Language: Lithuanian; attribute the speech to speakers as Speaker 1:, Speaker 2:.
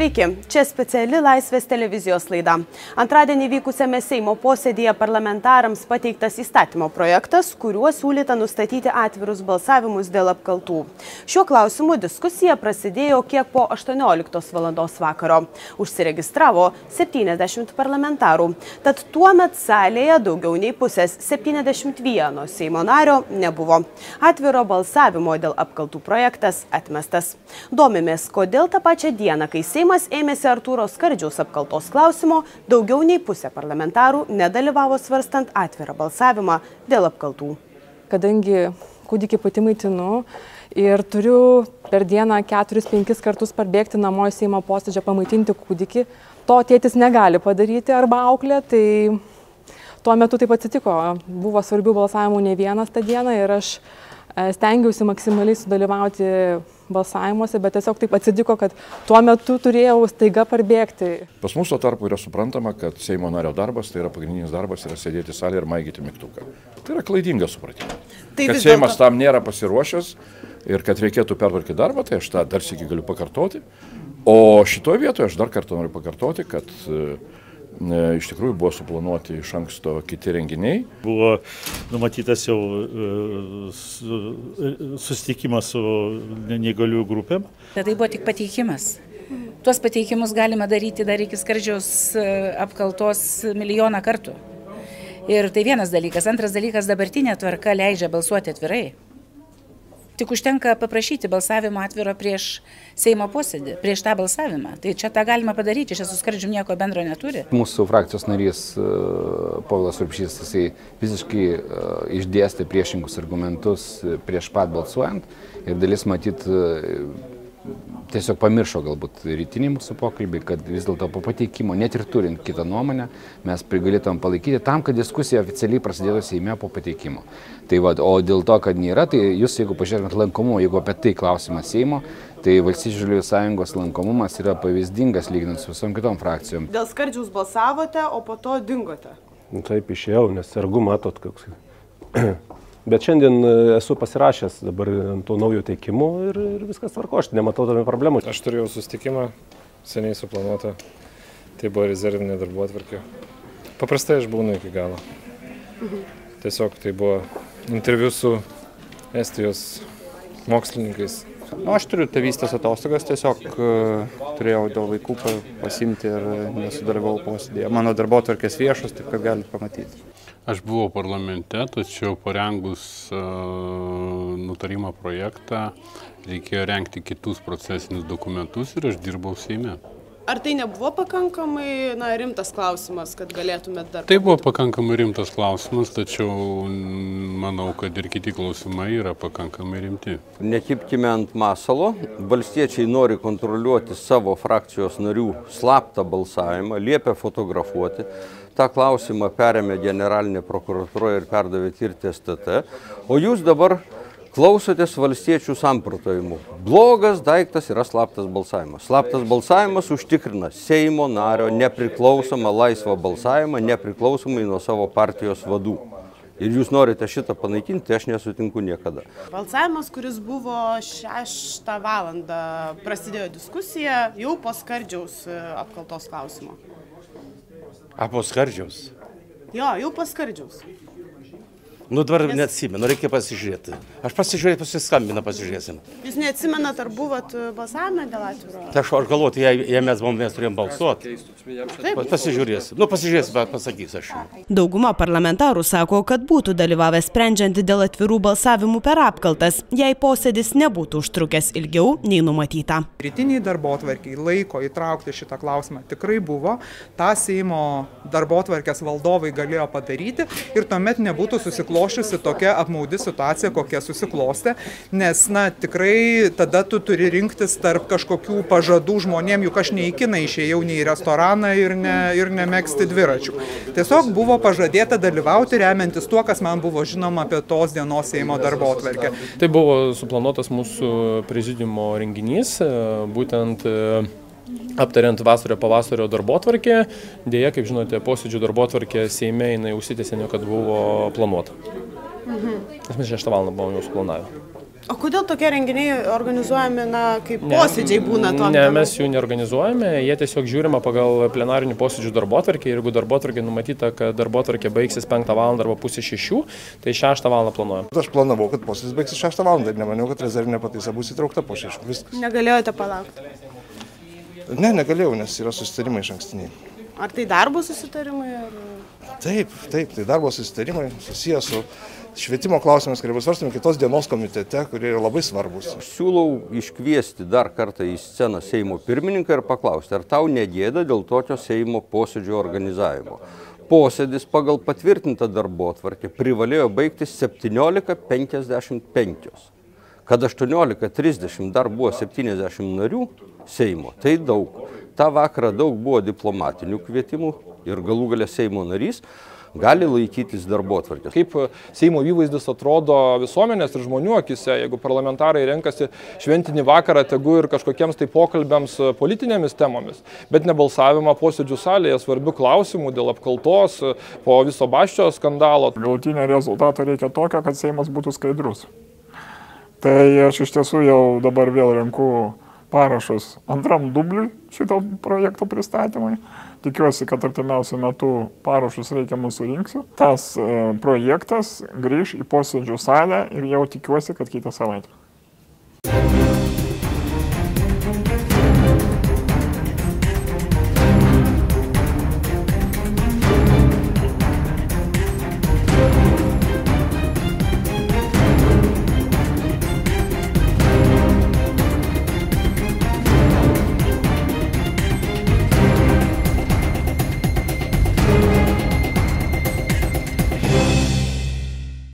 Speaker 1: Sveiki, čia speciali Laisvės televizijos laida. Antradienį vykusiame Seimo posėdėje parlamentarams pateiktas įstatymo projektas, kuriuo siūlyta nustatyti atvirus balsavimus dėl apkaltų. Šiuo klausimu diskusija prasidėjo kiek po 18 val. vakaro. Užsiregistravo 70 parlamentarų. Tad tuo met salėje daugiau nei pusės 71 Seimo nario nebuvo. Atviro balsavimo dėl apkaltų projektas atmestas. Domimės, kodėl tą pačią dieną, kai Seimo Seimas ėmėsi Artūro Skardžiaus apkaltos klausimo, daugiau nei pusė parlamentarų nedalyvavo svarstant atvirą balsavimą dėl apkaltų.
Speaker 2: Kadangi kūdikį pati maitinu ir turiu per dieną 4-5 kartus parbėgti namo į Seimo posėdžią pamaitinti kūdikį, to tėtis negali padaryti arba auklė, tai tuo metu taip atsitiko. Buvo svarbių balsavimų ne vienas tą dieną ir aš e, stengiausi maksimaliai sudalyvauti balsavimuose, bet tiesiog taip atsitiko, kad tuo metu turėjau staiga parbėgti.
Speaker 3: Pas mus tuo tarpu yra suprantama, kad Seimo nario darbas, tai yra pagrindinis darbas, yra sėdėti salėje ir maigyti mygtuką. Tai yra klaidingas supratimas. Tai kad Seimas tam nėra pasiruošęs ir kad reikėtų pertvarkyti darbą, tai aš tą dar sėki galiu pakartoti. O šitoje vietoje aš dar kartą noriu pakartoti, kad uh, iš tikrųjų buvo suplanuoti iš anksto kiti renginiai.
Speaker 4: Buvo numatytas jau e, e, susitikimas su neįgaliųjų grupėm.
Speaker 5: Bet tai buvo tik pateikimas. Tuos pateikimus galima daryti dar iki skardžiaus e, apkaltos milijoną kartų. Ir tai vienas dalykas. Antras dalykas, dabartinė tvarka leidžia balsuoti atvirai. Tik užtenka paprašyti balsavimo atviro prieš Seimo posėdį, prieš tą balsavimą. Tai čia tą galima padaryti, čia su skardžiu nieko bendro neturi.
Speaker 6: Mūsų frakcijos narys e, Povilas Rupšys, jisai visiškai e, išdėstė priešingus argumentus prieš pat balsuojant ir dalis matyt tiesiog pamiršo galbūt rytinį mūsų pokalbį, kad vis dėlto po pateikimo, net ir turint kitą nuomonę, mes prigalėtum palaikyti tam, kad diskusija oficialiai prasidėtų Seime po pateikimo. Tai va, o dėl to, kad nėra, tai jūs, jeigu pažiūrėtumėt lankomumo, jeigu apie tai klausimas Seimo, tai Valstybės žaliųjų sąjungos lankomumas yra pavyzdingas lyginant su visom kitom frakcijom.
Speaker 1: Dėl skardžiaus balsavote, o po to dingote.
Speaker 7: Nu, taip išėjau, nes sergu matot, koks Bet šiandien e, esu pasirašęs dabar ant to naujo teikimo ir, ir viskas tvarko, aš nematau tame problemų.
Speaker 8: Aš turėjau sustikimą, seniai suplanuotą, tai buvo rezervinė darbo atvarkė. Paprastai aš būnu iki galo. Tiesiog tai buvo interviu su Estijos mokslininkais.
Speaker 9: Nu, aš turiu tėvystės atostogas, tiesiog uh, turėjau dėl vaikų pasimti ir nesudalyvau posėdėje. Mano darbo tvarkės viešos, taip kad galite pamatyti.
Speaker 10: Aš buvau parlamente, tačiau parengus uh, nutarimo projektą reikėjo renkti kitus procesinius dokumentus ir aš dirbau Seime.
Speaker 1: Ar tai nebuvo pakankamai na, rimtas klausimas, kad galėtumėt dar...
Speaker 10: Tai buvo pakankamai rimtas klausimas, tačiau manau, kad ir kiti klausimai yra pakankamai rimti.
Speaker 11: Nekipkime ant masalo. Valstiečiai nori kontroliuoti savo frakcijos narių slaptą balsavimą, liepia fotografuoti. Ta klausimą perėmė generalinė prokuratūra ir perdavė tirti STT. O jūs dabar klausotės valstiečių samprotavimų. Blogas daiktas yra slaptas balsavimas. Slaptas balsavimas užtikrina Seimo nario nepriklausomą laisvą balsavimą, nepriklausomai nuo savo partijos vadų. Ir jūs norite šitą panaikinti, tai aš nesutinku niekada.
Speaker 1: Balsavimas, kuris buvo 6 valandą, prasidėjo diskusija jau po skardžiaus e, apkaltos klausimo.
Speaker 4: A po skardžiaus?
Speaker 1: Jo, jau po skardžiaus.
Speaker 4: Nu dabar Nes... neatsimenu, reikia pasižiūrėti. Aš pasižiūrėsiu, pasiskambinu, pasižiūrėsim.
Speaker 1: Jūs neatsimenat, ar buvot e, balsavime dėl atviro?
Speaker 4: Tai aš, aš galvoju, jei, jei mes buvom, mes turėjom balsuoti. Taip, pasižiūrėsim. Nu, pasižiūrėsim, bet pasakys aš.
Speaker 1: Dauguma parlamentarų sako, kad būtų dalyvavę sprendžiant dėl atvirų balsavimų per apkaltas, jei posėdis nebūtų užtrukęs ilgiau nei numatyta.
Speaker 12: Rytiniai darbo atvarkiai laiko įtraukti šitą klausimą tikrai buvo. Ta Seimo darbo atvarkės valdovai galėjo padaryti ir tuomet nebūtų susiklostę susiklošiusi tokia apmaudi situacija, kokia susiklostė, nes, na, tikrai tada tu turi rinktis tarp kažkokių pažadų žmonėm, juk aš nei į kiną išėjau, nei į restoraną ir, ne, ir nemėgsti dviračių. Tiesiog buvo pažadėta dalyvauti remiantis tuo, kas man buvo žinoma apie tos dienos Seimo darbo atverkę.
Speaker 8: Tai buvo suplanuotas mūsų prezidiumo renginys, būtent aptariant vasario pavasario darbo tvarkę. Dėja, kaip žinote, posėdžių darbo tvarkė Seime jinai užsitęsė, kad buvo planuota. Mhm. Mes 6 val. buvom jau suplanavę.
Speaker 1: O kodėl tokie renginiai organizuojami, na, kaip posėdžiai būna to?
Speaker 8: Ne, mes jų neorganizuojame, jie tiesiog žiūrima pagal plenarinių posėdžių darbo tvarkį. Jeigu darbo tvarkė numatyta, kad darbo tvarkė baigsis 5 val. arba pusė 6, tai 6 val. planuojam.
Speaker 13: Aš planavau, kad posėdis baigsis 6 val. ir nemaniau, kad rezervinė pataisa bus įtraukta po 6. Viskas.
Speaker 1: Negalėjote palaukti?
Speaker 13: Ne, negalėjau, nes yra susitarimai iš ankstiniai.
Speaker 1: Ar tai darbo susitarimai? Ar...
Speaker 13: Taip, taip, tai darbo susitarimai susijęs su švietimo klausimais, kurie bus svarstami kitos dienos komitete, kurie yra labai svarbus.
Speaker 11: Siūlau iškviesti dar kartą į sceną Seimo pirmininką ir paklausti, ar tau negėda dėl tokio Seimo posėdžio organizavimo. Posėdis pagal patvirtintą darbo atvarkę privalėjo baigtis 17.55. Kad 18.30 dar buvo 70 narių Seimo, tai daug. Ta vakarą daug buvo diplomatinių kvietimų ir galų galę Seimo narys gali laikytis darbo atvarkės.
Speaker 14: Kaip Seimo įvaizdis atrodo visuomenės ir žmonių akise, jeigu parlamentarai renkasi šventinį vakarą, tegu ir kažkokiems tai pokalbėms politinėmis temomis, bet ne balsavimą posėdžių salėje svarbių klausimų dėl apkaltos po viso baščio skandalo.
Speaker 15: Galutinio rezultato reikia tokio, kad Seimas būtų skaidrus. Tai aš iš tiesų jau dabar vėl renku parašus antram dubliui šito projekto pristatymui. Tikiuosi, kad artimiausiu metu parašus reikiamus surinksiu. Tas e, projektas grįž į posėdžių salę ir jau tikiuosi, kad kitą savaitę.